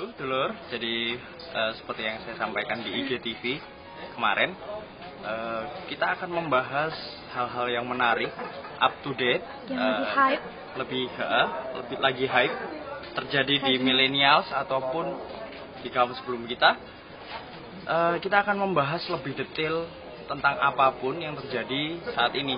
Halo, dulur. Jadi eh, seperti yang saya sampaikan di IGTV kemarin, eh, kita akan membahas hal-hal yang menarik, up to date, Yang lagi eh, hype. lebih eh, lebih lagi hype terjadi di millennials ataupun di kaum sebelum kita. Eh, kita akan membahas lebih detail tentang apa pun yang terjadi saat ini.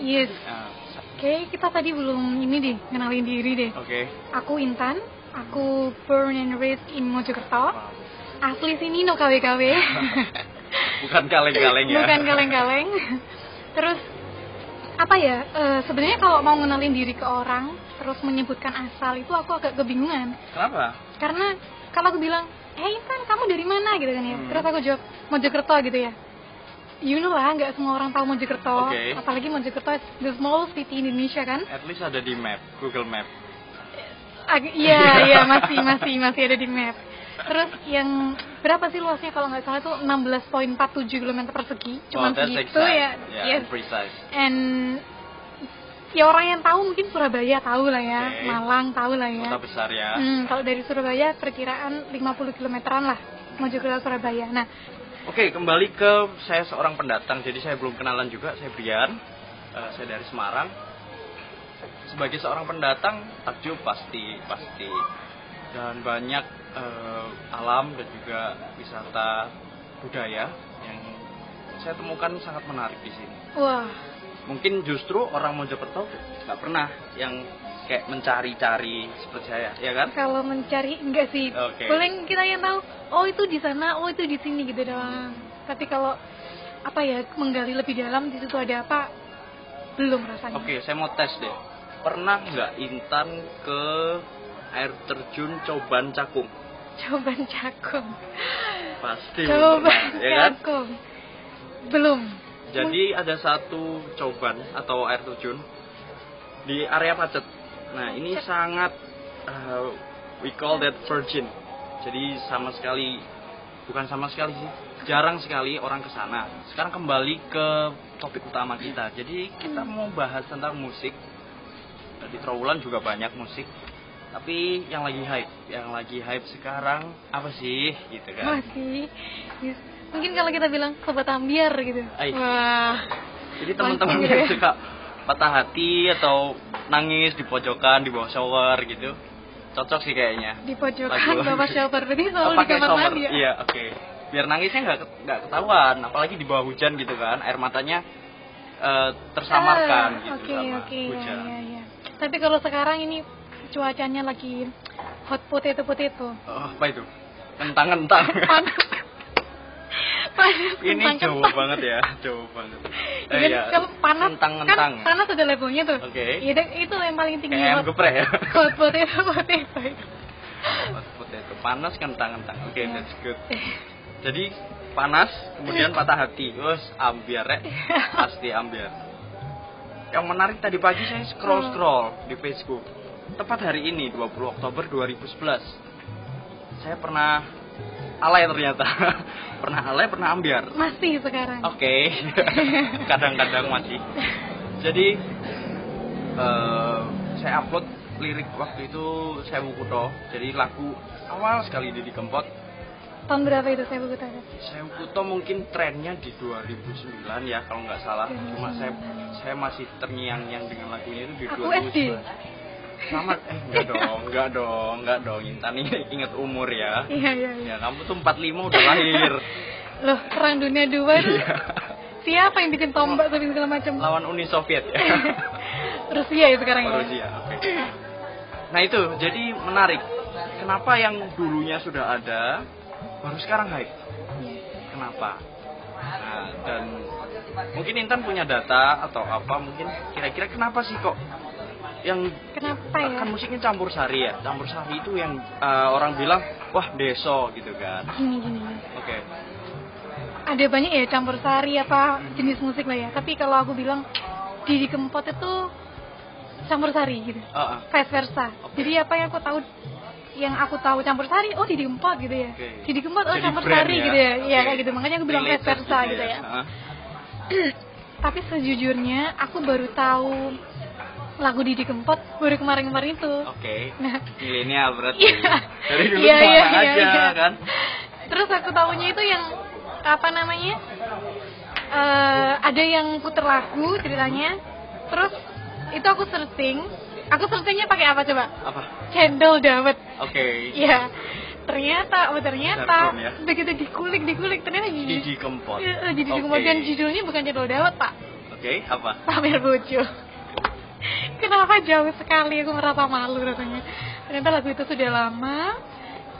Yes. Nah, Oke, kita tadi belum ini deh, kenalin diri deh. Oke. Aku Intan, aku born and raised in Mojokerto. Asli sini no KW-KW. Bukan kaleng-kaleng ya. Bukan kaleng-kaleng. Terus apa ya? eh, Sebenarnya kalau mau ngenalin diri ke orang, terus menyebutkan asal itu aku agak kebingungan. Kenapa? Karena kalau aku bilang, "Hey Intan, kamu dari mana?" gitu kan ya. Hmm. Terus aku jawab, "Mojokerto" gitu ya. You know lah, nggak semua orang tahu Mojokerto. Oke. Apalagi Mojokerto the smallest city in Indonesia kan. At least ada di map, Google Map. Ag- Iya, iya masih masih masih ada di map. Terus yang berapa sih luasnya kalau nggak salah itu 16.47 km persegi, oh, cuman that's segitu ya. Yeah, Yes. precise. And ya orang yang tahu mungkin Surabaya tahu lah ya, Oke. Malang tahu lah ya. Kota besar ya. Hmm, kalau dari Surabaya perkiraan 50 kilometeran lah Mojokerto Surabaya. Nah, Oke, kembali ke saya seorang pendatang. Jadi saya belum kenalan juga. Saya Brian. Eh, saya dari Semarang. Sebagai seorang pendatang, takjub pasti pasti. Dan banyak eh, alam dan juga wisata budaya yang saya temukan sangat menarik di sini. wah, Mungkin justru orang Mojokerto nggak pernah yang kayak mencari-cari seperti saya, ya kan? kalau mencari enggak sih. Oke. Paling kita yang tahu, oh itu di sana, oh itu di sini gitu doang. Tapi kalau apa ya menggali lebih dalam di situ ada apa? Belum rasanya. Oke, saya mau tes deh. Pernah nggak Intan ke air terjun Coban Cakung? Coba cakung. Pasti Coba pernah, ya kan? cakung. Belum. Jadi ada satu coban atau air terjun di area Pacet. Nah, ini sangat uh, we call that virgin. Jadi sama sekali bukan sama sekali sih, jarang sekali orang ke sana. Sekarang kembali ke topik utama kita. Jadi kita mau bahas tentang musik. Di Trawulan juga banyak musik. Tapi yang lagi hype, yang lagi hype sekarang apa sih gitu kan? Masih. Yes. Mungkin kalau kita bilang sobat ambiar gitu. Ai. Wah. Jadi teman-teman gitu yang ya. suka patah hati atau nangis di pojokan di bawah shower gitu, cocok sih kayaknya. Di pojokan Lagu- bapak shower Oh, selalu di kamar shower, mandi ya. iya oke. Biar nangisnya nggak nggak ketahuan, apalagi di bawah hujan gitu kan, air matanya eh, tersamarkan Ah, gitu Oke sama oke ya, hujan. ya, ya. Tapi kalau sekarang ini cuacanya lagi hot potato potato. Oh, apa itu? Kentang-kentang. Panas. Panas. Ini kentang, jauh kentang. banget ya, jauh banget. Ya kan, iya. kalau panas Kentang-kentang. kan panas ada levelnya tuh. Oke. Iya, dan itu yang paling tinggi Kayak hot, geprek ya. hot potato potato. Hot potato panas kentang-kentang. Oke, Iya. that's good. Jadi panas, kemudian patah hati. Terus ambiar ya. Pasti ambiar. Yang menarik tadi pagi saya scroll-scroll di Facebook. Tepat hari ini 20 Oktober 2011. Saya pernah alay ternyata. pernah alay, pernah ambiar. Masih sekarang. Oke. Kadang-kadang masih. Jadi eh, saya upload lirik waktu itu saya Kuto. Jadi lagu awal sekali Didi Kempot Tahun berapa itu saya tadi? saya Kuto mungkin trennya di 2009 ya kalau nggak salah. Cuma saya saya masih terngiang-ngiang dengan lagunya itu di Aku 2011. SD. Sama eh enggak dong, enggak dong, enggak dong. Intan ini ingat umur ya. Iya iya iya. Ya kamu tuh 45 udah lahir. Loh, perang dunia dua itu Iya. siapa yang bikin tombak tapi segala macam? Lawan Uni Soviet ya. Rusia ya sekarang ya. Rusia, oke. Nah itu, jadi menarik. Kenapa yang dulunya sudah ada, baru sekarang hype? Kenapa? Nah, dan mungkin Intan punya data atau apa, mungkin kira-kira kenapa sih kok yang Kenapa ya? kan musiknya campur sari ya? Campur sari itu yang eh, orang bilang, wah deso gitu kan. Gini gini. Oke, Ada banyak ya campur sari apa jenis musik lah ya. Tapi kalau aku bilang Didi Kempot itu campur sari gitu. Ah, ah. Vice versa. Oke. Jadi apa yang aku tahu yang aku tahu campur sari, oh Didi Kempot gitu ya. Oke. Didi Kempot oh Jadi campur brand sari ya? gitu ya. Iya Oke. kayak gitu. Makanya aku bilang vice versa gitu ya. Ah. Tapi sejujurnya aku baru tahu lagu Didi Kempot baru kemarin-kemarin itu. Oke. Nah, Milenial berarti. Iya. Dari dulu Iya, iya, semangat iya, aja iya. kan. Terus aku tahunya itu yang apa namanya? eh ada yang puter lagu ceritanya. Terus itu aku searching. Aku searchingnya pakai apa coba? Apa? Cendol dawet. Oke. Iya. Ternyata, oh ternyata Jargon ya. begitu dikulik dikulik ternyata jadi Didi Kempot. Iya, jadi Oke. kemudian judulnya bukan cendol dawet pak, Oke, apa? pamer bojo. Kenapa jauh sekali aku merasa malu rasanya. Ternyata lagu itu sudah lama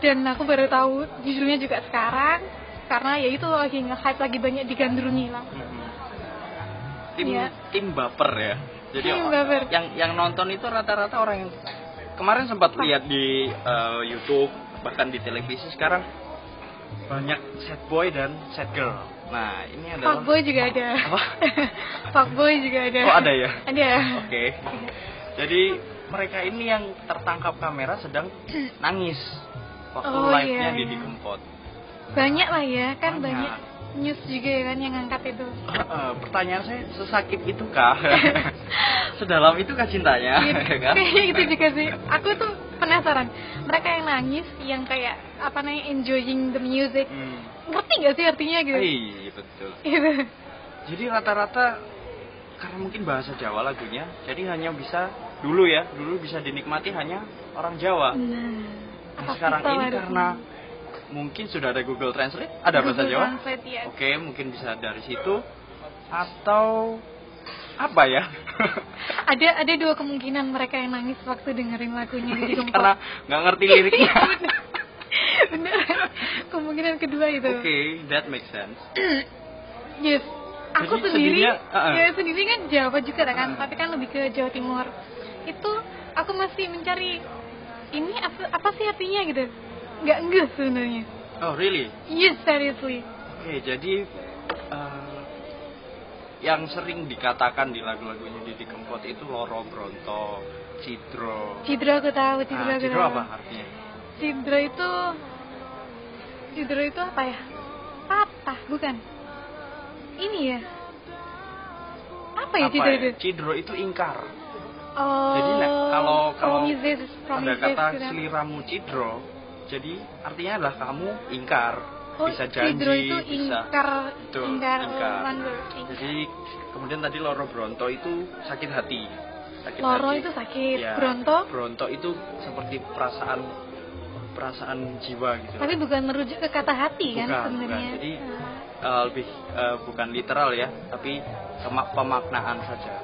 dan aku baru tahu judulnya juga sekarang karena ya itu lagi nge-hype lagi banyak digandrungi lah. Mhm. Tim Iya. tim baper ya. Jadi baper. yang yang nonton itu rata-rata orang yang kemarin sempat lihat di eh, YouTube bahkan di televisi sekarang banyak sad boy dan sad girl. Nah, ini adalah Fuckboy juga ada. Apa? Fuckboy juga ada. Oh, ada ya? Ada. Oke. Jadi mereka ini yang tertangkap kamera sedang nangis waktu Oh, live-nya iya, iya. Kempot. Banyak lah ya, kan Banyak. banyak, news juga ya kan yang ngangkat itu. Eh, pertanyaan saya sesakit itukah? Sedalam itukah cintanya? Gitu. ya kan? Kayaknya itu juga sih. Aku tuh penasaran. Mereka yang nangis, yang kayak apa namanya enjoying the music, Hmm. ngerti gak sih artinya gitu? Iya betul. Gitu. Jadi rata-rata karena mungkin bahasa Jawa lagunya, jadi hanya bisa dulu ya, dulu bisa dinikmati hanya orang Jawa. Nah, Nah, sekarang ini karena mungkin sudah ada Google Translate, ada bahasa Google Jawa. Translate, ya. Oke, mungkin bisa dari situ atau apa ya? Ada ada dua kemungkinan mereka yang nangis waktu dengerin lagunya di karena nggak ngerti liriknya. Bener. Kemungkinan kedua itu. Oke, that makes sense. Yes. Aku Jadi sendiri, sedihnya, uh-uh. ya sendiri kan Jawa juga kan, Uh-uh. tapi kan lebih ke Jawa Timur. Itu aku masih mencari ini apa, apa sih artinya gitu. Nggak enggak sebenarnya. Oh, really? Yes, seriously. Oke, jadi eh, yang sering dikatakan di lagu-lagunya Didi Kempot itu loro bronto, cidro. Cidro aku tahu, cidro Nah, aku cidro tahu. apa artinya? Cidro itu Cidro itu apa ya? Patah, bukan? Ini ya. Apa ya Apa cidro ya? itu? Cidro itu ingkar. Oh. Jadi nah, kalau kalau promises, ada kata gitu. seliramu cidro, jadi artinya adalah kamu ingkar, Oh, bisa janji, itu bisa ingkar, Betul, ingkar, ingkar. landur. Jadi kemudian tadi loro bronto itu sakit hati. Sakit Loro hati. itu sakit, Ya, bronto, Bronto itu seperti perasaan perasaan jiwa gitu. tapi bukan merujuk ke kata hati kan Bukan, sebenarnya. bukan. Jadi, Nah, Eh, lebih eh, bukan literal ya, tapi kemak- pemaknaan saja.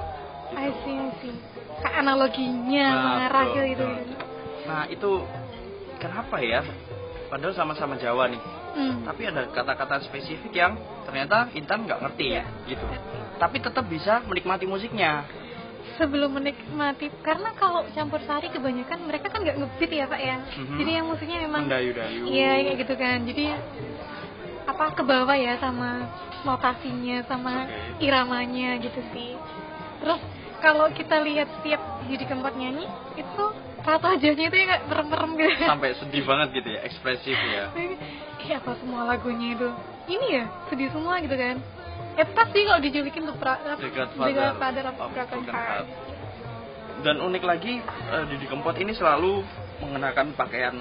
Gitu. I see, I see. Analoginya Nah, gitu. betul. Nah itu kenapa ya? Padahal sama-sama Jawa nih, Hmm. tapi ada kata-kata spesifik yang ternyata Intan nggak ngerti ya, gitu. Tapi tetap bisa menikmati musiknya. sebelum menikmati karena kalau campur sari kebanyakan mereka kan nggak ngebeat ya pak ya Mhm. jadi yang musiknya memang Mendayu-dayu. iya kayak gitu kan jadi apa ke bawah ya sama notasinya sama Oke. iramanya gitu sih terus kalau kita lihat setiap jadi keempat nyanyi itu tato wajahnya itu ya nggak merem-merem gitu Sampai sedih banget gitu ya, ekspresif ya. Iya apa semua lagunya itu ini ya sedih semua gitu kan eh pas sih kalau dijulikin tuh pra, The Godfather The Godfather of Broken Heart. Dan unik lagi, eh, Didi Kempot ini selalu mengenakan pakaian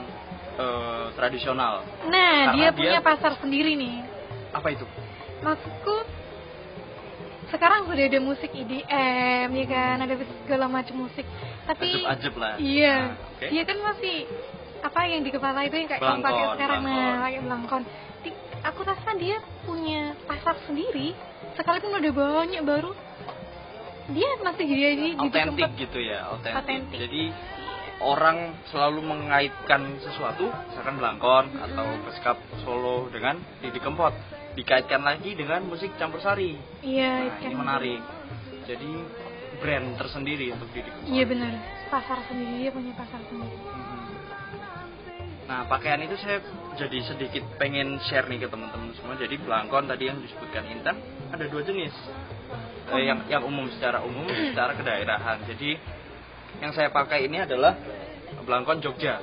eh, tradisional. Nah, Karena dia dia- punya pasar sendiri nih. Apa itu? Maksudku sekarang sudah ada musik EDM ya kan, ada segala macam musik. Tapi Ajeb-ajeb lah. Iya, Nah, oke. dia kan masih apa yang di kepala itu yang kayak kamu pakai sekarang belangkon. nah, pakai belangkon. Di- aku rasa dia punya pasar sendiri. Sekalipun udah banyak baru, dia masih dia di tempat gitu ya. Autentik. Jadi orang selalu mengaitkan sesuatu, misalkan belangkon atau beskap Solo dengan Didi Kempot, dikaitkan lagi dengan musik campur sari. Iya, Nah, kan. ini menarik. Jadi brand tersendiri untuk Kempot. Iya benar, pasar sendiri dia punya pasar sendiri. Mhm. Nah, pakaian itu saya jadi sedikit pengen share nih ke teman-teman semua. Jadi belangkon tadi yang disebutkan Intan ada dua jenis. Eh, yang yang umum secara umum, secara kedaerahan. Jadi yang saya pakai ini adalah belangkon Jogja.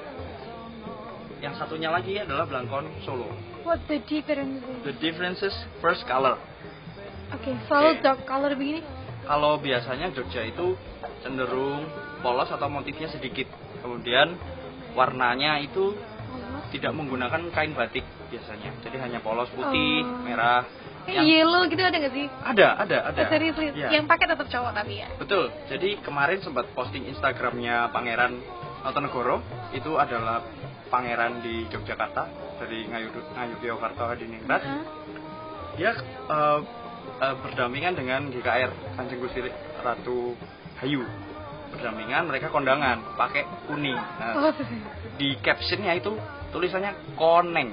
Yang satunya lagi adalah belangkon Solo. What the difference? is? The differences first color. Oke, selalu Oke. dark color begini. Kalau biasanya Jogja itu cenderung polos atau motifnya sedikit. Kemudian warnanya itu tidak menggunakan kain batik biasanya. Jadi hanya polos putih, Oh. merah. Yang- yellow gitu ada nggak sih? Ada, ada, ada. Oh, serius. Iya. Yang pakai tetap cowok tapi ya. Betul. Jadi kemarin sempat posting Instagramnya Pangeran Notonegoro itu adalah pangeran di Yogyakarta dari Ngayogyakarta Hadiningrat. Hah? Dia eh, eh, berdampingan dengan GKR Kanjeng Gusti Ratu Hayu. Berdampingan mereka kondangan pakai kuning. Nah, Oh, di captionnya itu tulisannya koneng.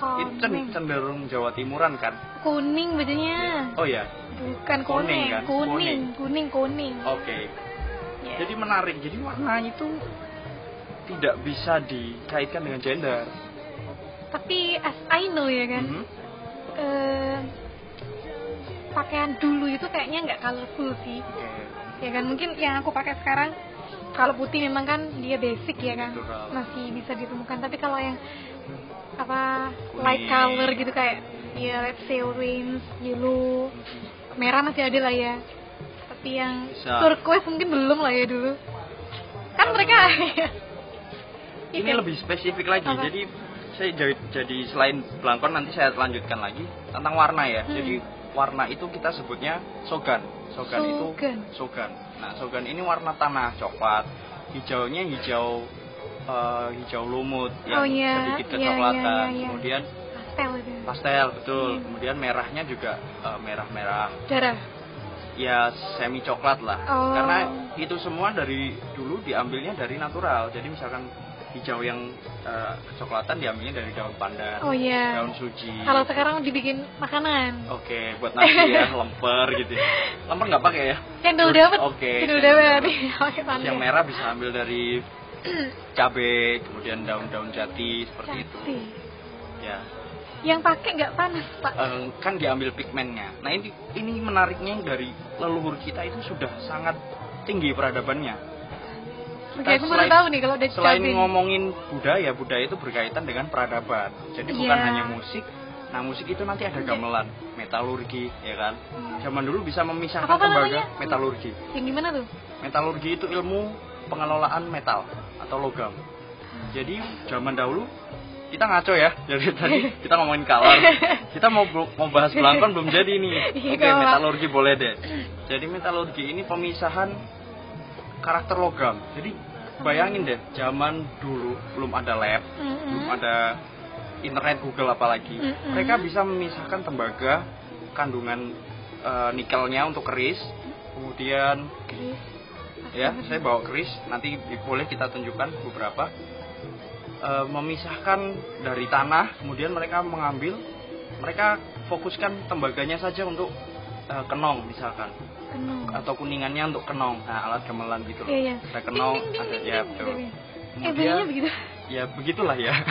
Itu cenderung Jawa Timuran kan? Kuning bajunya. Oh ya, Bukan Kuning, kuning, kan? kuning, kuning, kuning. oke. Ya. Jadi menarik. Jadi warna itu tidak bisa dikaitkan dengan gender. Tapi as I know ya kan, Mhm. eh, pakaian dulu itu kayaknya nggak colorful sih. Oke. Ya kan mungkin yang aku pakai sekarang kalau putih memang kan dia basic ya kan, Natural. masih bisa ditemukan. Tapi kalau yang apa Kuning. light color gitu kayak ya let's say orange, yellow, merah masih ada lah ya. Tapi yang Bisa. turquoise mungkin belum lah ya dulu. Kan mereka Ini Iya kan? lebih spesifik lagi. Apa? Jadi saya jadi, jadi selain belangkon nanti saya lanjutkan lagi tentang warna ya. Hmm. Jadi warna itu kita sebutnya sogan. Sogan, itu Sogan. sogan. Nah, sogan ini warna tanah coklat. Hijaunya hijau eh, hijau lumut Oh, yang iya. sedikit Iya, kecoklatan. iya, iya, iya. Kemudian pastel itu. pastel betul. Hmm. Kemudian merahnya juga eh, merah-merah Darah. Ya semi coklat lah. Oh. Karena itu semua dari dulu diambilnya dari natural. Jadi misalkan hijau yang eh, kecoklatan diambilnya dari daun pandan, Oh iya. daun suji. Kalau sekarang dibikin makanan. Oke, buat nasi ya, lemper gitu. ya. Lemper nggak pakai ya? Cendol dawet. Oke. Cendol cendol dawet. pandan. Yang merah bisa ambil dari cabai, kemudian daun-daun jati seperti itu. Cantik. Ya, Yang pakai nggak panas, Pak. Eh, kan diambil pigmennya. Nah ini ini menariknya dari leluhur kita itu sudah sangat tinggi peradabannya. Oke, aku selain- tahu nih kalau udah Selain ngomongin budaya, budaya itu berkaitan dengan peradaban. Jadi bukan Iya. hanya musik. Nah musik itu nanti ada gamelan, metalurgi, ya kan? Zaman dulu bisa memisahkan namanya? metalurgi. Yang gimana tuh? Metalurgi itu ilmu pengelolaan metal atau logam. Jadi zaman dahulu kita ngaco ya. Jadi tadi kita ngomongin color. Kita mau mau bahas belangkon belum jadi nih. Iya, Oke, apa. metalurgi boleh deh. Jadi metalurgi ini pemisahan karakter logam. Jadi bayangin deh, zaman dulu belum ada lab, Mm-mm. belum ada internet Google apalagi. Mm-mm. Mereka bisa memisahkan tembaga kandungan eh, nikelnya untuk keris, kemudian Chris. ya saya bawa keris nanti boleh kita tunjukkan beberapa Eh, memisahkan dari tanah kemudian mereka mengambil mereka fokuskan tembaganya saja untuk eh, kenong misalkan Kenung. atau kuningannya untuk kenong nah alat gamelan gitu loh Iya, iya. ada kenong Ding, ding, ada ding, ya betul. Eh, kemudian bunyinya begitu. ya begitulah ya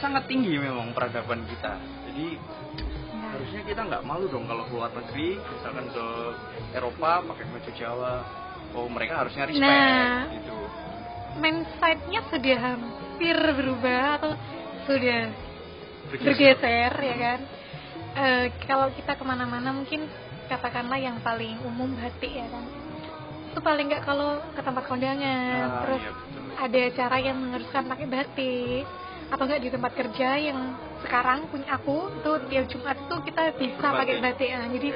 sangat tinggi memang peradaban kita jadi Nah, harusnya kita nggak malu dong kalau keluar negeri misalkan ke Eropa pakai baju Jawa oh mereka harusnya respect Nah. gitu mindset-nya sudah hampir berubah atau sudah Bergeser. bergeser ya kan? Eh, kalau kita ke mana-mana mungkin katakanlah yang paling umum batik ya kan? Itu paling nggak kalau ke tempat kondangan Ah, terus iya, betul. ada acara yang mengharuskan pakai batik atau enggak di tempat kerja yang sekarang punya aku tuh tiap Jumat tuh kita bisa pakai batik. Nah, jadi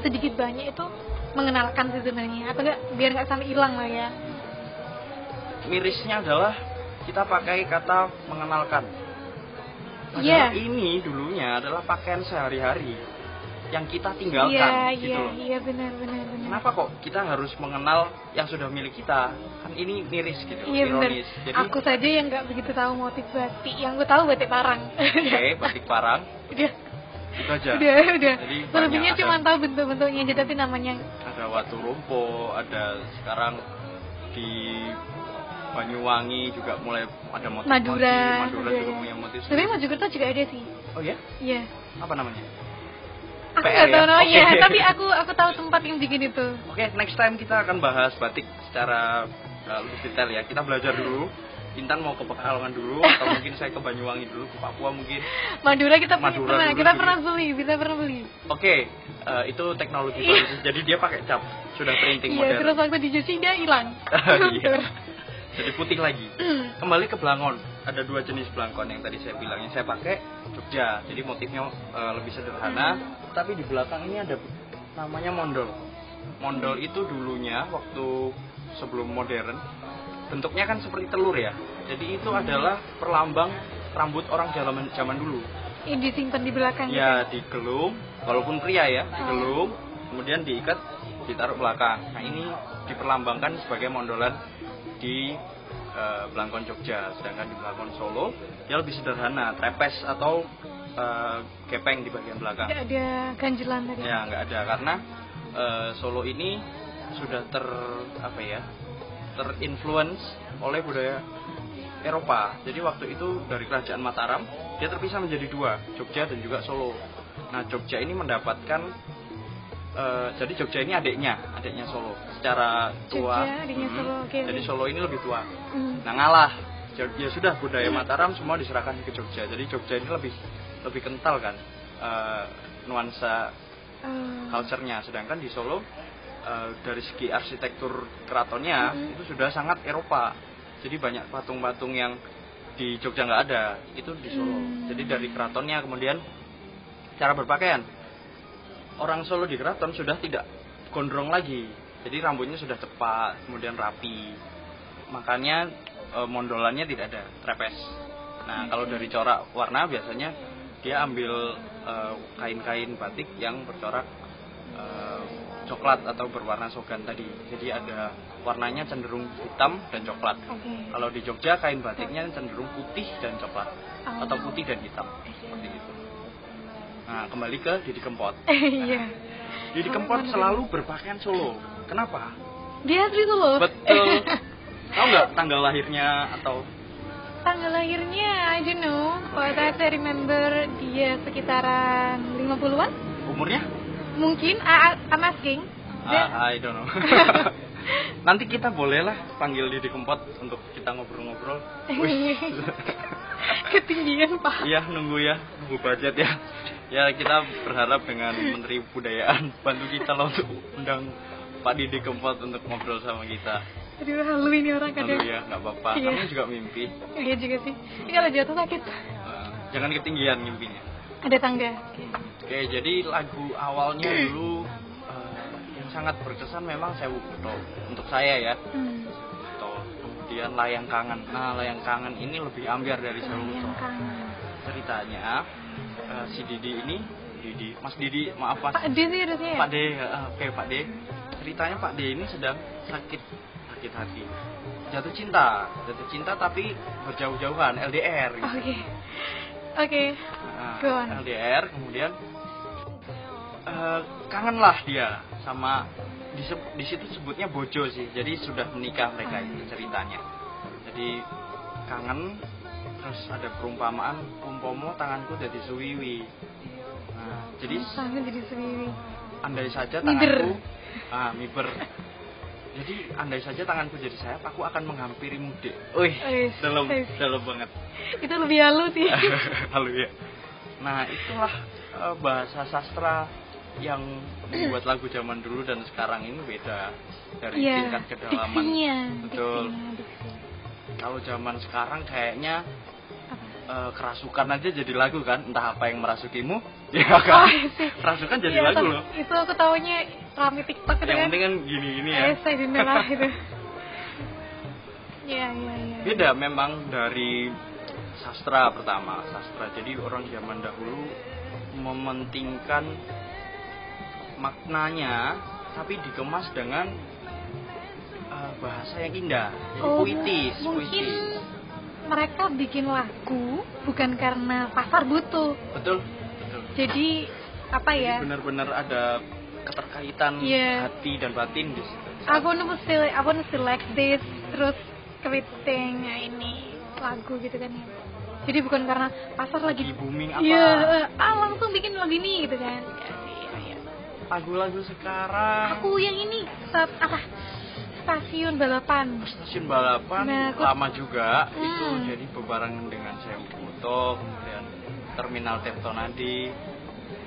sedikit banyak itu mengenalkan sih sebenarnya atau enggak biar nggak sampai hilang lah ya mirisnya adalah kita pakai kata mengenalkan. Iya. Padahal ini dulunya adalah pakaian sehari-hari yang kita tinggalkan iya gitu iya loh. iya benar benar benar Kenapa kok kita harus mengenal yang sudah milik kita? Kan ini miris gitu, iya benar ironis. Jadi aku saja yang nggak begitu tahu motif batik yang gue tahu batik parang oke, batik parang udah itu aja. udah udah Jadi selebihnya cuma tahu bentuk-bentuknya aja tapi namanya Ada watu rumpo, ada sekarang di Banyuwangi juga mulai ada motif Madura Madura juga ya. punya motif. tapi Mojokerto juga ada sih Oh ya? iya Apa namanya? aku PR nggak tahu ya? namanya Oke. tapi aku aku tahu tempat yang bikin itu Oke, next time kita akan bahas batik secara uh, lebih detail ya. Kita belajar dulu. Intan mau ke Pekalongan dulu atau mungkin saya ke Banyuwangi dulu, ke Papua mungkin. Madura kita Madura pernah dulu kita dulu. pernah beli kita pernah beli Oke, eh, itu teknologi baru sih. jadi dia pakai cap sudah printing Iya, modern terus waktu dicuci dia hilang. Iya. Jadi putih lagi. Hmm. kembali ke belangkon ada dua jenis belangkon yang tadi saya bilang yang saya pakai Jogja. Jadi motifnya eh, lebih sederhana. Tapi di belakang ini ada namanya mondol. Mondol itu dulunya waktu sebelum modern bentuknya kan seperti telur ya. Jadi itu adalah perlambang rambut orang zaman zaman dulu. Ini disimpan di belakang. ya digelung walaupun pria ya digelung kemudian diikat ditaruh belakang. Nah ini diperlambangkan sebagai mondolan di eh, Blangkon Jogja sedangkan di Blangkon Solo dia lebih sederhana trepes atau eh, gepeng di bagian belakang. Tidak ada ganjelan tadi. ya nggak ada karena eh, Solo ini sudah ter apa ya terinfluence oleh budaya Eropa. Jadi waktu itu dari kerajaan Mataram dia terpisah menjadi dua Jogja dan juga Solo. Nah Jogja ini mendapatkan eh, jadi Jogja ini adiknya adiknya Solo. Secara tua. Jogja, adiknya mm, Solo, oke, jadi. Solo ini lebih tua. Hmm. nah ngalah. Ya- ya sudah budaya Mataram semua diserahkan ke Jogja. Jadi Jogja ini lebih lebih kental kan eh, nuansa Eh, culture-nya. Sedangkan di Solo eh, dari segi arsitektur keratonnya Mhm. itu sudah sangat Eropa. Jadi banyak patung-patung yang di Jogja nggak ada itu di Solo. Hmm. jadi dari keratonnya kemudian cara berpakaian orang Solo di keraton sudah tidak gondrong lagi. Jadi rambutnya sudah cepat kemudian rapi. Makanya eh, mondolannya tidak ada trepes. Nah kalau dari corak warna biasanya dia ambil eh, kain-kain batik yang bercorak eh, coklat atau berwarna sogan tadi. Jadi ada warnanya cenderung hitam dan coklat. Oke. kalau di Jogja kain batiknya cenderung putih dan coklat. Oh. atau putih dan hitam. Seperti itu. Nah kembali ke Didi Kempot. Iya. Didi Kempot selalu berpakaian Solo. Kenapa? Dia asli Solo. Betul. Tahu nggak tanggal lahirnya atau Tanggal lahirnya, I don't know. But I still remember dia sekitaran 50-an. umurnya? Mungkin, I, I'm asking. Ah, I don't know. Nanti kita bolehlah panggil Didi Kempot untuk kita ngobrol-ngobrol. Ketinggian, Pak. Iya nunggu ya, nunggu budget ya. Ya kita berharap dengan Menteri Budayaan bantu kita loh untuk undang Pak Didi Kempot untuk ngobrol sama kita. Aduh, halu ini orang kadang. Lalu ya nggak apa-apa. Iya. Kamu juga mimpi. Iya juga sih. Ini kalau jatuh sakit. Eh, jangan ketinggian mimpinya. Ada tangga. Oke, jadi lagu awalnya dulu eh, yang sangat berkesan memang Sewu Buto untuk saya ya. Hmm. Kemudian Layang Kangen. Nah, Layang Kangen ini lebih ambiar dari kangen. Ceritanya eh, si Didi ini Didi, Mas Didi, maaf Mas. Pak D sih harusnya ya? Pak D, eh, oke Pak D. Ceritanya Pak D ini sedang sakit sakit hati. Jatuh cinta, jatuh cinta tapi berjauh-jauhan LDR. gitu. Oke. Oke. Nah, Go on. LDR kemudian eh, kangenlah dia sama di, di situ sebutnya bojo sih. Jadi sudah menikah mereka itu ceritanya. Jadi kangen terus ada perumpamaan umpomo tanganku jadi suwiwi. Nah, jadi Sangat jadi sendiri. andai saja Miber. tanganku ah miber jadi andai saja tanganku jadi sayap aku akan menghampirimu dek wih dalam dalam banget Itu lebih halus sih. Halo ya nah itulah eh, bahasa sastra yang membuat lagu zaman dulu dan sekarang ini beda dari Iya. tingkat kedalaman Diksinya. betul kalau zaman sekarang kayaknya Apa? eh, kerasukan aja jadi lagu kan entah apa yang merasukimu ya Oh, kan sih. kerasukan jadi Iya, lagu loh Itu aku taunya rame TikTok gitu yang kan. penting kan gini-gini ya Eh, saya lah itu. Iya, iya, iya. beda memang dari sastra pertama sastra jadi orang zaman dahulu mementingkan maknanya tapi dikemas dengan eh, bahasa yang indah jadi Oh, puitis mungkin puitis mereka bikin lagu bukan karena pasar butuh. betul betul Jadi apa ya? benar-benar ada keterkaitan Iya. hati dan batin di situ I wanna feel, I wanna feel like this, terus kepiting ya ini lagu gitu kan ya. Jadi bukan karena pasar lagi di booming apa Iya, eh, ah langsung bikin lagu ini gitu kan. Lagu-lagu sekarang Aku yang ini apa? Stasiun balapan. stasiun balapan Nah, aku- lama juga Hmm. itu jadi bebarengan dengan Sewu Kuto kemudian terminal Tirtonadi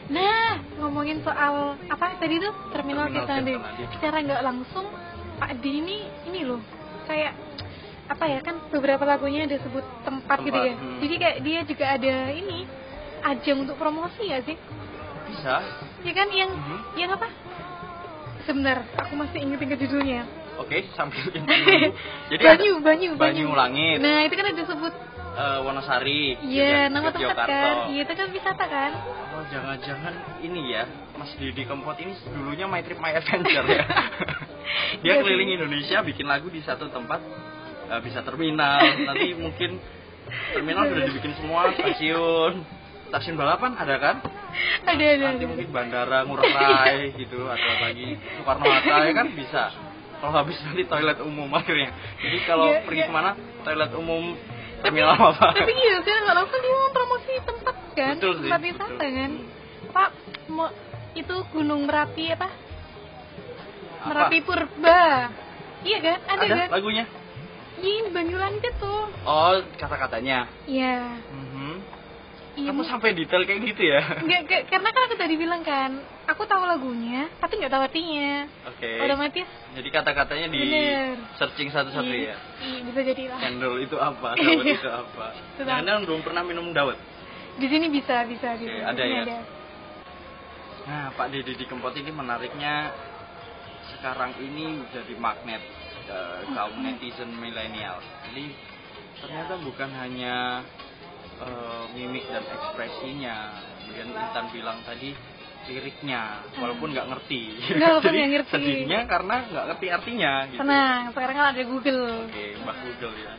Nah, ngomongin soal apa tadi tuh terminal Terminal Tirta Nadi. Tirta Nadi. Secara nggak langsung Pak D ini ini loh kayak apa ya kan beberapa lagunya ada sebut tempat, gitu Tempat, ya. hmm. Jadi kayak dia juga ada ini ajang untuk promosi ya sih? Bisa. Ya kan yang Mhm. yang apa? Sebentar, aku masih inget judulnya. Oke, sambil ini dulu. Jadi Banyu, ada Banyu, Banyu Langit, Nah itu kan ada sebut, eh, Wonosari, iya nama tempat kan, iya itu kan wisata kan. Oh, jangan-jangan ini ya, Mas Didi Kempot ini dulunya My Trip My Adventure ya. Dia sih. keliling Indonesia bikin lagu di satu tempat, eh, bisa terminal, nanti mungkin terminal sudah dibikin semua, stasiun, stasiun balapan ada kan? Ada ada. Nanti ada. mungkin bandara Ngurah Rai gitu, ada lagi Soekarno Hatta ya kan bisa. Kalau habis nanti toilet umum akhirnya. Jadi kalau Iya, pergi iya. ke mana, toilet umum terminal apa? Tapi iya kan nggak langsung dia mau promosi tempat kan, Betul sih, tempat betul. wisata kan. Pak, mau itu Gunung Merapi apa? Apa? Merapi Purba. Iya kan? Ada, Ada kan? lagunya? Ini Banyulangi tuh. Oh, kata-katanya. Iya. Mhm. Iya. Kamu sampai detail kayak gitu ya? Nggak, nggak, karena kan aku tadi bilang kan, aku tahu lagunya, tapi nggak tahu artinya. Oke. Otomatis Jadi kata-katanya di Bener. searching satu-satu iya, ya. iya, bisa jadi lah. Cendol itu apa? Dawet itu apa? Jangan belum pernah minum dawet. Di sini bisa, bisa, bisa. Oke, ada ya? ada. Nah, Pak Didi di Kempot ini menariknya sekarang ini jadi magnet eh, kaum netizen milenial. Jadi ternyata bukan hanya eh, mimik dan ekspresinya, kemudian Intan bilang tadi liriknya, walaupun nggak ngerti. Walaupun Jadi ngerti. sedihnya karena nggak ngerti artinya. Gitu. Tenang, sekarang kan ada Google. Oke, Mbak Google ya.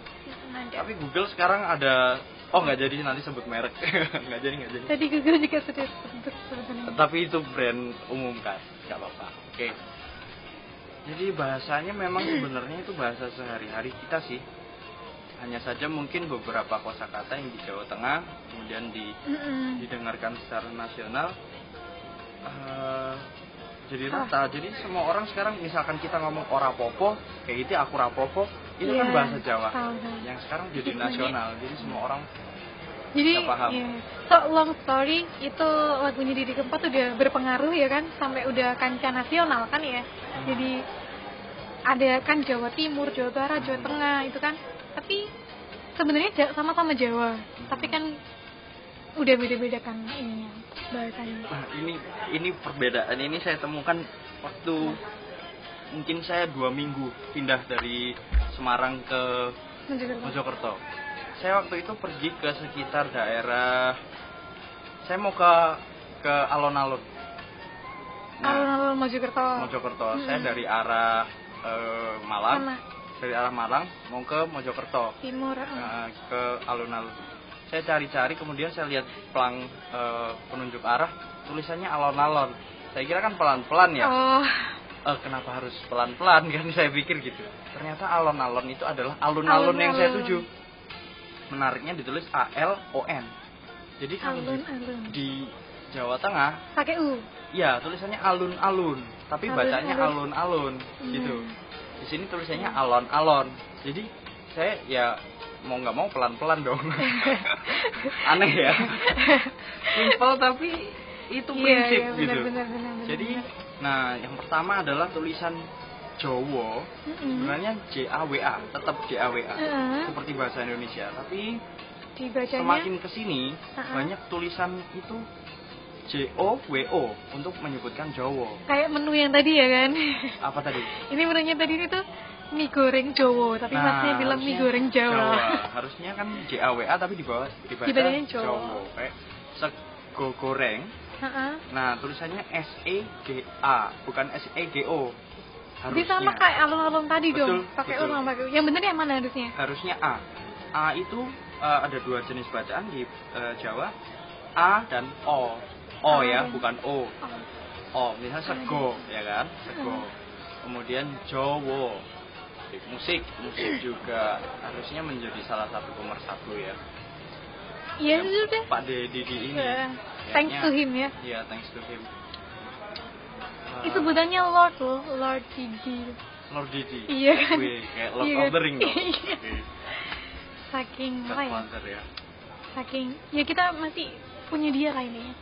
Ada. Tapi Google sekarang ada Oh nggak jadi nanti sebut merek nggak jadi nggak jadi. Tadi Google juga sudah sebut sebenarnya. Tapi itu brand umum kan, nggak apa-apa. Oke. Jadi bahasanya memang sebenarnya itu bahasa sehari-hari kita sih. Hanya saja mungkin beberapa kosakata yang di Jawa Tengah kemudian di, Mm-mm. didengarkan secara nasional eh, jadi Ah. rata. Jadi semua orang sekarang misalkan kita ngomong ora popo, kayak gitu aku rapopo, itu kan Iya, bahasa Jawa. tahu. Yang sekarang jadi nasional. Jadi semua orang Jadi, paham. ya, so long story itu lagunya Didi Kempot udah berpengaruh ya kan sampai udah kancah nasional kan ya. Hmm. Jadi ada kan Jawa Timur, Jawa Barat, Jawa Tengah itu kan. Tapi sebenarnya sama-sama Jawa, tapi kan udah beda-beda kan ininya bahasanya. Nah, ini ini perbedaan ini saya temukan waktu mungkin saya dua minggu pindah dari Semarang ke Mojokerto. Mojokerto. Saya waktu itu pergi ke sekitar daerah saya mau ke ke alun-alun. Nah, Alun-alun Mojokerto. Mojokerto. Mm-mm. Saya dari arah eh, Malang? Dari arah Malang mau ke Mojokerto. Timur. Nah, ke alun-alun. Saya cari-cari kemudian saya lihat pelang eh, penunjuk arah tulisannya alon-alon. Saya kira kan pelan-pelan ya. Oh, Eh, kenapa harus pelan-pelan kan saya pikir gitu. Ternyata alon-alon itu adalah alun-alun yang saya tuju. Menariknya ditulis A L O N. Jadi kalau di, alun-alun. di Jawa Tengah, Pakai U. ya tulisannya alun-alun, tapi bacanya Alun-alun. alun-alun gitu. Hmm. Di sini tulisannya alon-alon. Jadi saya ya mau nggak mau pelan-pelan dong. Aneh ya. Simple tapi itu Iya, prinsip iya, gitu. benar, benar, benar, benar. Jadi, nah yang pertama adalah tulisan Jawa Mm-mm. sebenarnya J A W A, tetap J A W A. Seperti bahasa Indonesia, tapi dibacanya semakin ke sini Heeh. banyak tulisan itu J O W O untuk menyebutkan Jawa. kayak menu yang tadi ya kan Apa tadi? ini menunya tadi itu mie goreng Jawa tapi masnya bilang mie harusnya goreng Jawa, Harusnya kan J A W A tapi di bawah dibaca Dibacanya Jawa. Jawa. Kayak sego goreng. Heeh. Nah, tulisannya S E G A, bukan S E G O. Jadi sama kayak alun-alun tadi Betul, dong pakai U betul. sama pakai yang bener yang mana harusnya harusnya A. A itu eh, ada dua jenis bacaan di eh, Jawa. A dan O. O A ya, dan- bukan O. oh. O, misalnya sego, ya kan? Sego. Hmm. Kemudian Jowo. Musik, musik juga harusnya menjadi salah satu pemersatu ya. iya Yang sudah Pak Deddy ini. Eh, thanks to him ya Iya, thanks to him. itu Eh, sebutannya Lord loh Lord Didi Lord Didi. Iya kan? Wih, kayak Lord Iya of kan? the Ring dong. Iya. Saking apa ya ya. saking ya kita masih punya dia lah ini.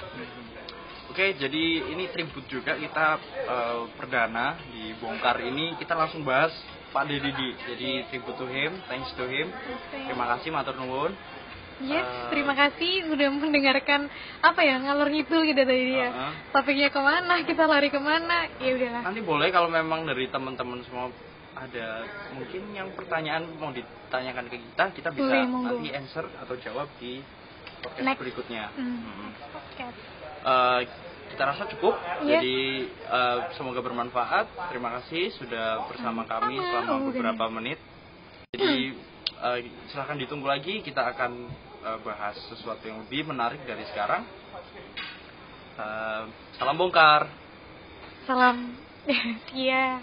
Oke, jadi ini tribut juga kita eh, perdana di bongkar ini kita langsung bahas Pak Deddy. Jadi tribute to him, thanks to him. Terima kasih matur nuwun. Yes, Eh, terima kasih sudah mendengarkan apa ya ngalor ngidul gitu tadi ya. Uh-uh. Topiknya ke mana, kita lari ke mana, ya udahlah. Nanti boleh kalau memang dari teman-teman semua ada mungkin yang pertanyaan mau ditanyakan ke kita, kita bisa Boleh, nanti answer atau jawab di podcast Next. berikutnya. Hmm. Mm-mm. Podcast. Eh, kita rasa cukup. Iya. Jadi eh, semoga bermanfaat. Terima kasih sudah bersama kami selama beberapa menit. Jadi eh, silahkan ditunggu lagi. Kita akan eh, bahas sesuatu yang lebih menarik dari sekarang. Eh, salam bongkar. Salam. Iya.